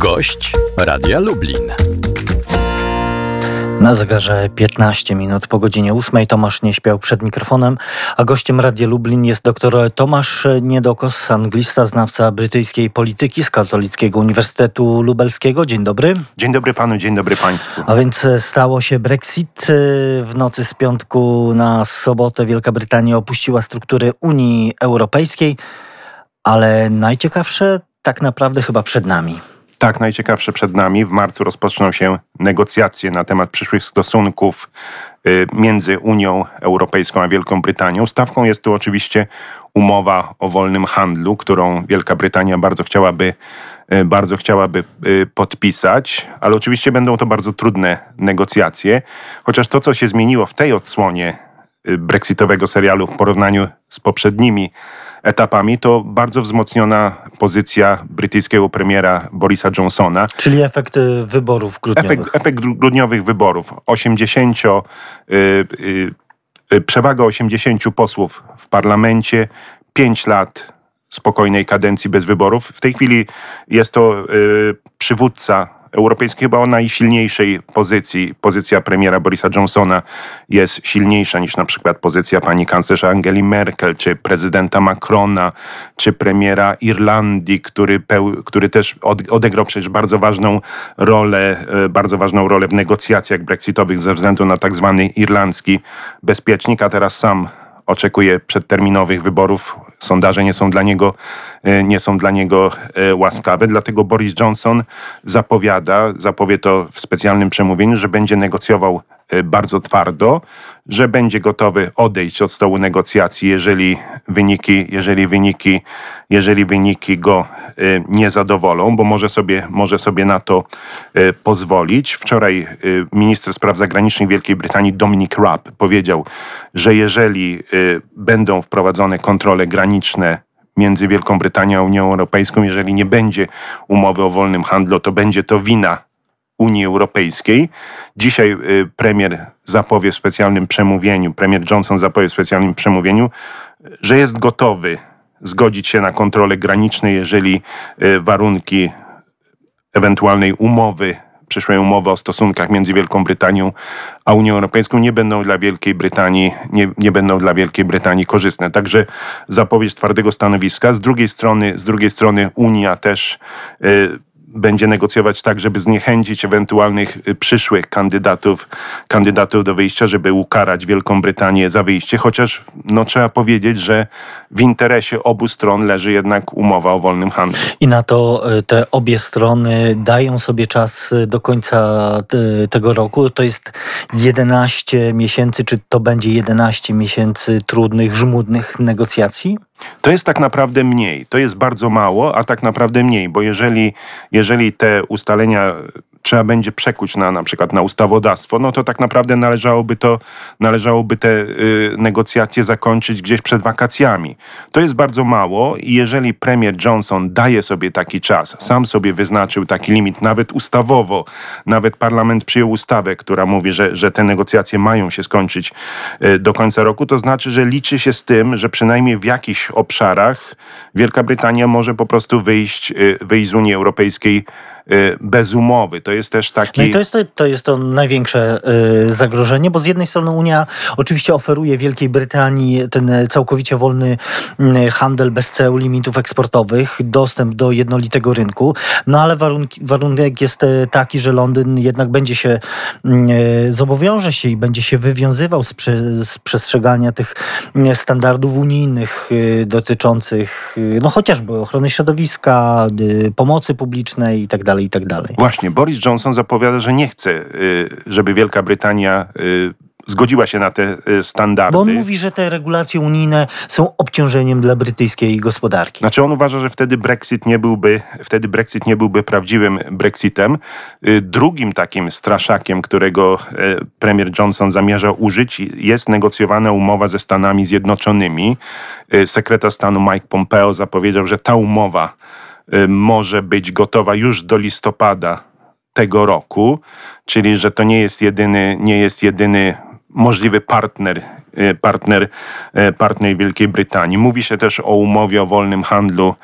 Gość Radia Lublin. Na zegarze 15 minut po godzinie 8 Tomasz nie śpiał przed mikrofonem, a gościem Radia Lublin jest dr Tomasz Niedokos, anglista, znawca brytyjskiej polityki z Katolickiego Uniwersytetu Lubelskiego. Dzień dobry. Dzień dobry panu, dzień dobry państwu. A więc stało się Brexit. W nocy z piątku na sobotę Wielka Brytania opuściła struktury Unii Europejskiej, ale najciekawsze tak naprawdę chyba przed nami. Tak, najciekawsze przed nami. W marcu rozpoczną się negocjacje na temat przyszłych stosunków y, między Unią Europejską a Wielką Brytanią. Stawką jest tu oczywiście umowa o wolnym handlu, którą Wielka Brytania bardzo chciałaby, y, bardzo chciałaby y, podpisać, ale oczywiście będą to bardzo trudne negocjacje, chociaż to, co się zmieniło w tej odsłonie brexitowego serialu w porównaniu z poprzednimi etapami, to bardzo wzmocniona pozycja brytyjskiego premiera Borisa Johnsona. Czyli efekt wyborów grudniowych. Efekt, efekt grudniowych wyborów. 80, y, y, y, przewaga 80 posłów w parlamencie, 5 lat spokojnej kadencji bez wyborów. W tej chwili jest to y, przywódca europejskiej chyba o najsilniejszej pozycji. Pozycja premiera Borisa Johnsona jest silniejsza niż na przykład pozycja pani kanclerza Angeli Merkel, czy prezydenta Macrona, czy premiera Irlandii, który, który też odegrał przecież bardzo ważną rolę, e, bardzo ważną rolę w negocjacjach brexitowych ze względu na tak zwany irlandzki bezpiecznik, a teraz sam oczekuje przedterminowych wyborów. Sondaże nie są dla niego, e, nie są dla niego e, łaskawe, dlatego Boris Johnson zapowiada, zapowie to w specjalnym przemówieniu, że będzie negocjował bardzo twardo, że będzie gotowy odejść od stołu negocjacji, jeżeli wyniki, jeżeli wyniki, jeżeli wyniki go y, nie zadowolą, bo może sobie, może sobie na to y, pozwolić. Wczoraj y, minister spraw zagranicznych Wielkiej Brytanii Dominic Raab powiedział, że jeżeli będą wprowadzone kontrole graniczne między Wielką Brytanią a Unią Europejską, jeżeli nie będzie umowy o wolnym handlu, to będzie to wina Unii Europejskiej. Dzisiaj y, premier zapowie w specjalnym przemówieniu, premier Johnson zapowie w specjalnym przemówieniu, że jest gotowy zgodzić się na kontrole graniczne, jeżeli y, warunki ewentualnej umowy, przyszłej umowy o stosunkach między Wielką Brytanią a Unią Europejską nie będą dla Wielkiej Brytanii, nie, nie będą dla Wielkiej Brytanii korzystne. Także zapowiedź twardego stanowiska. Z drugiej strony, z drugiej strony Unia też y, będzie negocjować tak, żeby zniechęcić ewentualnych y, przyszłych kandydatów, kandydatów do wyjścia, żeby ukarać Wielką Brytanię za wyjście, chociaż no, trzeba powiedzieć, że w interesie obu stron leży jednak umowa o wolnym handlu. I na to y, te obie strony dają sobie czas y, do końca tego roku. To jest 11 miesięcy, czy to będzie 11 miesięcy trudnych, żmudnych negocjacji? To jest tak naprawdę mniej. To jest bardzo mało, a tak naprawdę mniej, bo jeżeli, jeżeli te ustalenia trzeba będzie przekuć na na przykład na ustawodawstwo, no to tak naprawdę należałoby to, należałoby te y, negocjacje zakończyć gdzieś przed wakacjami. To jest bardzo mało i jeżeli premier Johnson daje sobie taki czas, sam sobie wyznaczył taki limit, nawet ustawowo, nawet parlament przyjął ustawę, która mówi, że, że te negocjacje mają się skończyć y, do końca roku, to znaczy, że liczy się z tym, że przynajmniej w jakichś obszarach Wielka Brytania może po prostu wyjść, y, wyjść z Unii Europejskiej bez umowy. To jest też taki... No i to jest to, to, jest to największe y, zagrożenie, bo z jednej strony Unia oczywiście oferuje Wielkiej Brytanii ten całkowicie wolny y, handel bez ceł, limitów eksportowych, dostęp do jednolitego rynku, no ale warunki, warunek jest taki, że Londyn jednak będzie się, zobowiąże się i będzie się wywiązywał z, z przestrzegania tych standardów unijnych dotyczących no chociażby ochrony środowiska, pomocy publicznej itd. Tak i tak dalej. Właśnie, Boris Johnson zapowiada, że nie chce, y, żeby Wielka Brytania y, zgodziła się na te y, standardy. Bo on mówi, że te regulacje unijne są obciążeniem dla brytyjskiej gospodarki. Znaczy on uważa, że wtedy Brexit nie byłby, wtedy Brexit nie byłby prawdziwym Brexitem. Drugim takim straszakiem, którego premier Johnson zamierza użyć, jest negocjowana umowa ze Stanami Zjednoczonymi. Sekretarz stanu Mike Pompeo zapowiedział, że ta umowa może być gotowa już do listopada tego roku, czyli że to nie jest jedyny, nie jest jedyny możliwy partner partner, partner Wielkiej Brytanii. Mówi się też o umowie o wolnym handlu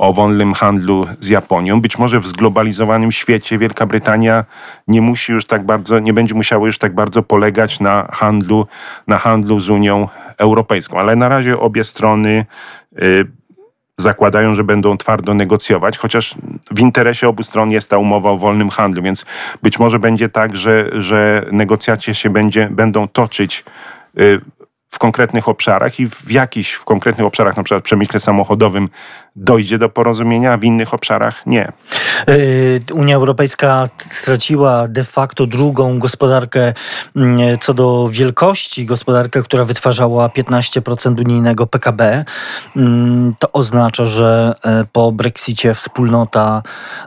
o wolnym handlu z Japonią. Być może w zglobalizowanym świecie Wielka Brytania nie musi już tak bardzo, nie będzie musiała już tak bardzo polegać na handlu, na handlu z Unią Europejską. Ale na razie obie strony y, zakładają, że będą twardo negocjować, chociaż w interesie obu stron jest ta umowa o wolnym handlu, więc być może będzie tak, że, że negocjacje się będzie, będą toczyć y, w konkretnych obszarach i w jakichś w konkretnych obszarach, na przykład w przemyśle samochodowym, dojdzie do porozumienia, a w innych obszarach nie. Y, Unia Europejska straciła de facto drugą gospodarkę mm, co do wielkości, gospodarkę, która wytwarzała 15% unijnego PKB. Mm, to oznacza, że e, po Brexicie wspólnota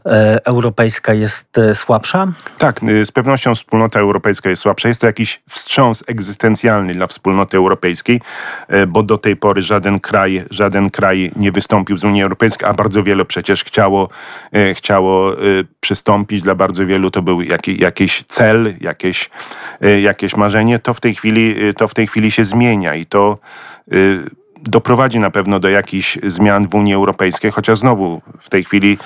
e, europejska jest e, słabsza? Tak, y, z pewnością wspólnota europejska jest słabsza. Jest to jakiś wstrząs egzystencjalny dla wspólnoty europejskiej, bo do tej pory żaden kraj, żaden kraj nie wystąpił z Unii Unii Europejskiej, a bardzo wielu przecież chciało, e, chciało e, przystąpić. Dla bardzo wielu to był jaki, jakiś cel, jakieś, e, jakieś marzenie. To w tej chwili, to w tej chwili się zmienia i to doprowadzi na pewno do jakichś zmian w Unii Europejskiej, chociaż znowu w tej chwili...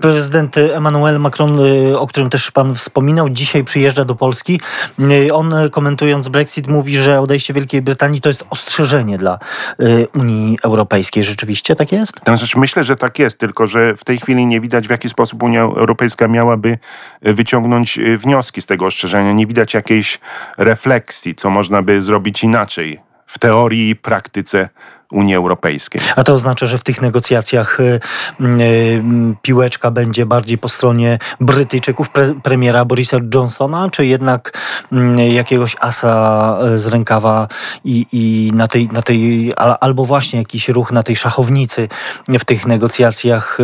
Prezydent Emmanuel Macron, y, o którym też pan wspominał, dzisiaj przyjeżdża do Polski. Y, on komentując Brexit mówi, że odejście Wielkiej Brytanii to jest ostrzeżenie dla y, Unii Europejskiej. Rzeczywiście tak jest? Znaczy, myślę, że tak jest, tylko że w tej chwili nie widać w jaki sposób Unia Europejska miałaby wyciągnąć wnioski z tego ostrzeżenia. Nie widać jakiejś refleksji, co można by zrobić inaczej w teorii i praktyce Unii Europejskiej. A to oznacza, że w tych negocjacjach y, y, piłeczka będzie bardziej po stronie Brytyjczyków, pre, premiera Borisa Johnsona, czy jednak y, jakiegoś asa z rękawa i, i na, tej, na tej, albo właśnie jakiś ruch na tej szachownicy w tych negocjacjach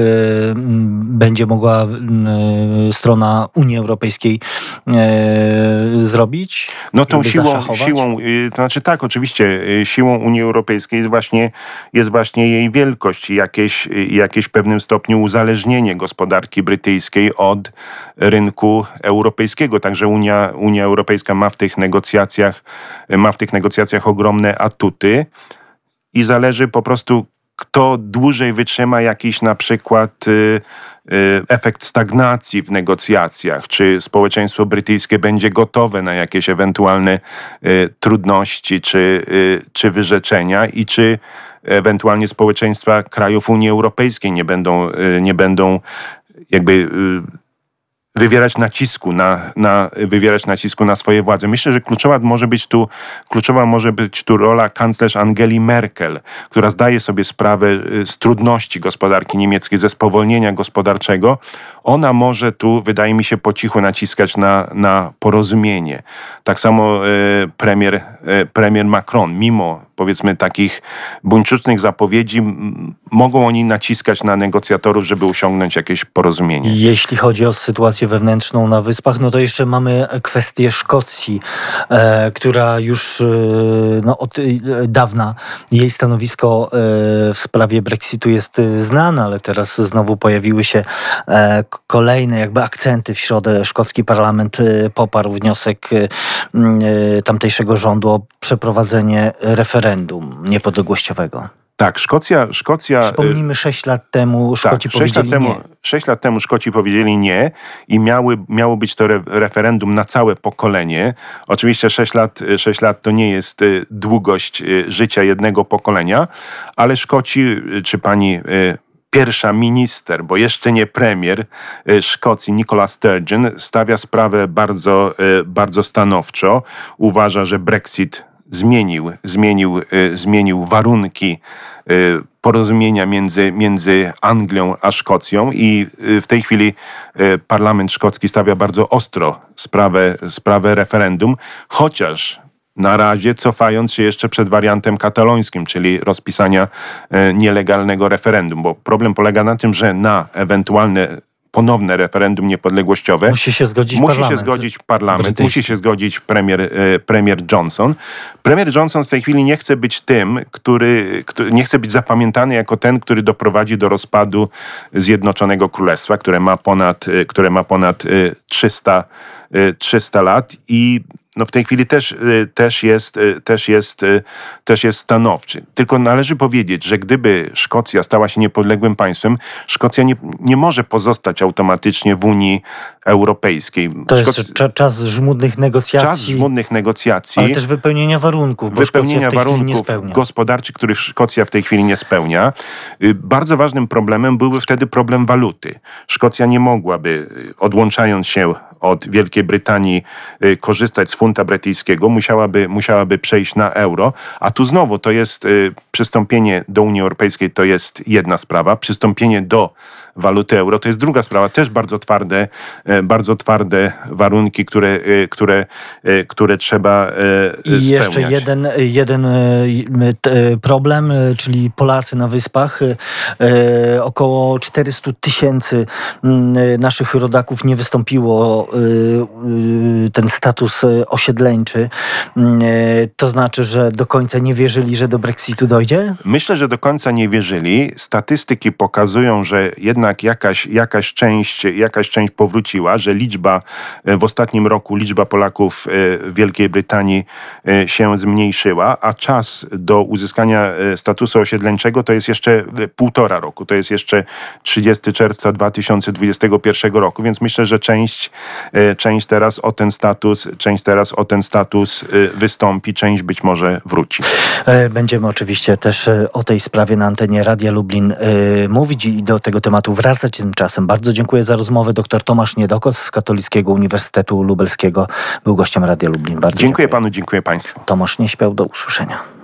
będzie mogła strona Unii Europejskiej zrobić? No tą siłą, siłą, to znaczy tak, oczywiście, siłą Unii Europejskiej jest właśnie właśnie, jest właśnie jej wielkość i jakieś, jakieś w pewnym stopniu uzależnienie gospodarki brytyjskiej od rynku europejskiego. Także Unia, Unia Europejska ma w tych negocjacjach, ma w tych negocjacjach ogromne atuty i zależy po prostu, kto dłużej wytrzyma jakiś na przykład y, efekt stagnacji w negocjacjach, czy społeczeństwo brytyjskie będzie gotowe na jakieś ewentualne y, trudności czy, czy wyrzeczenia? I czy ewentualnie społeczeństwa krajów Unii Europejskiej nie będą, nie będą jakby wywierać nacisku na, na, wywierać nacisku na swoje władze. Myślę, że kluczowa może być tu, kluczowa może być tu rola kanclerz Angeli Merkel, która zdaje sobie sprawę y, z trudności gospodarki niemieckiej, ze spowolnienia gospodarczego. Ona może tu, wydaje mi się, po cichu naciskać na, na porozumienie. Tak samo y, premier, y, premier Macron, mimo powiedzmy takich buńczucznych zapowiedzi, mogą oni naciskać na negocjatorów, żeby osiągnąć jakieś porozumienie. Jeśli chodzi o sytuację wewnętrzną na Wyspach, no to jeszcze mamy kwestię Szkocji, e, która już e, no, od e, dawna jej stanowisko e, w sprawie Brexitu jest e, znane, ale teraz znowu pojawiły się e, kolejne jakby akcenty w środę. Szkocki parlament poparł wniosek tamtejszego rządu o przeprowadzenie referendum niepodległościowego. Tak, Szkocja... Szkocja Przypomnijmy, sześć lat temu Szkoci tak, powiedzieli lat temu, nie. Sześć lat temu Szkoci powiedzieli nie i miały, miało być to re, referendum na całe pokolenie. Oczywiście sześć lat, sześć lat to nie jest y, długość y, życia jednego pokolenia, ale Szkoci, y, czy pani pierwsza minister, bo jeszcze nie premier Szkocji, Nicola Sturgeon, stawia sprawę bardzo, bardzo stanowczo. Uważa, że Brexit zmienił, zmienił, y, zmienił warunki y, porozumienia między, między Anglią a Szkocją i y, w tej chwili parlament szkocki stawia bardzo ostro sprawę, sprawę referendum, chociaż na razie cofając się jeszcze przed wariantem katalońskim, czyli rozpisania nielegalnego referendum, bo problem polega na tym, że na ewentualne ponowne referendum niepodległościowe. Musi się zgodzić musi parlament. Się zgodzić parlament brytyjski. musi się zgodzić premier, e, premier Johnson. Premier Johnson w tej chwili nie chce być tym, który, który, nie chce być zapamiętany jako ten, który doprowadzi do rozpadu Zjednoczonego Królestwa, które ma ponad, e, które ma ponad 300 e, y, 300 lat i no w tej chwili też, y, też, jest, y, też, jest, y, też jest stanowczy. Tylko należy powiedzieć, że gdyby Szkocja stała się niepodległym państwem, Szkocja nie, nie może pozostać automatycznie w Unii Europejskiej. To Szkoc- jest cza- czas żmudnych negocjacji, czas żmudnych negocjacji ale też wypełnienia warunków, bo wypełnienia warunków gospodarczych, których Szkocja w tej chwili nie spełnia. Bardzo ważnym problemem byłby wtedy problem waluty. Szkocja nie mogłaby, odłączając się od Wielkiej Brytanii, y, korzystać z funta brytyjskiego, musiałaby, musiałaby przejść na euro, a tu znowu to jest y, przystąpienie do Unii Europejskiej, to jest jedna sprawa, przystąpienie do waluty euro to jest druga sprawa, też bardzo twarde, e, bardzo twarde warunki, które, e, które, e, które trzeba e, I jeszcze spełniać. jeden, jeden problem, czyli Polacy na wyspach. Około 400 tysięcy naszych rodaków nie wystąpiło ten status osiedleńczy. To znaczy, że do końca nie wierzyli, że do Brexitu dojdzie? Myślę, że do końca nie wierzyli. Statystyki pokazują, że jednak jakaś, jakaś, część, jakaś część powróciła, że liczba e, w ostatnim roku liczba Polaków e, w Wielkiej Brytanii e, się zmniejszyła, a czas do uzyskania statusu osiedleńczego to jest jeszcze półtora roku. To jest jeszcze 30 czerwca 2021 roku, więc myślę, że część, część teraz o ten status, część teraz o ten status wystąpi, część być może wróci. Będziemy oczywiście też o tej sprawie na antenie Radia Lublin mówić i do tego tematu wracać tymczasem. Bardzo dziękuję za rozmowę. Dr Tomasz Niedokos z Katolickiego Uniwersytetu Lubelskiego był gościem Radia Lublin. Bardzo Dziękuję panu, dziękuję państwu. Tomasz nie śpiał. Do usłyszenia.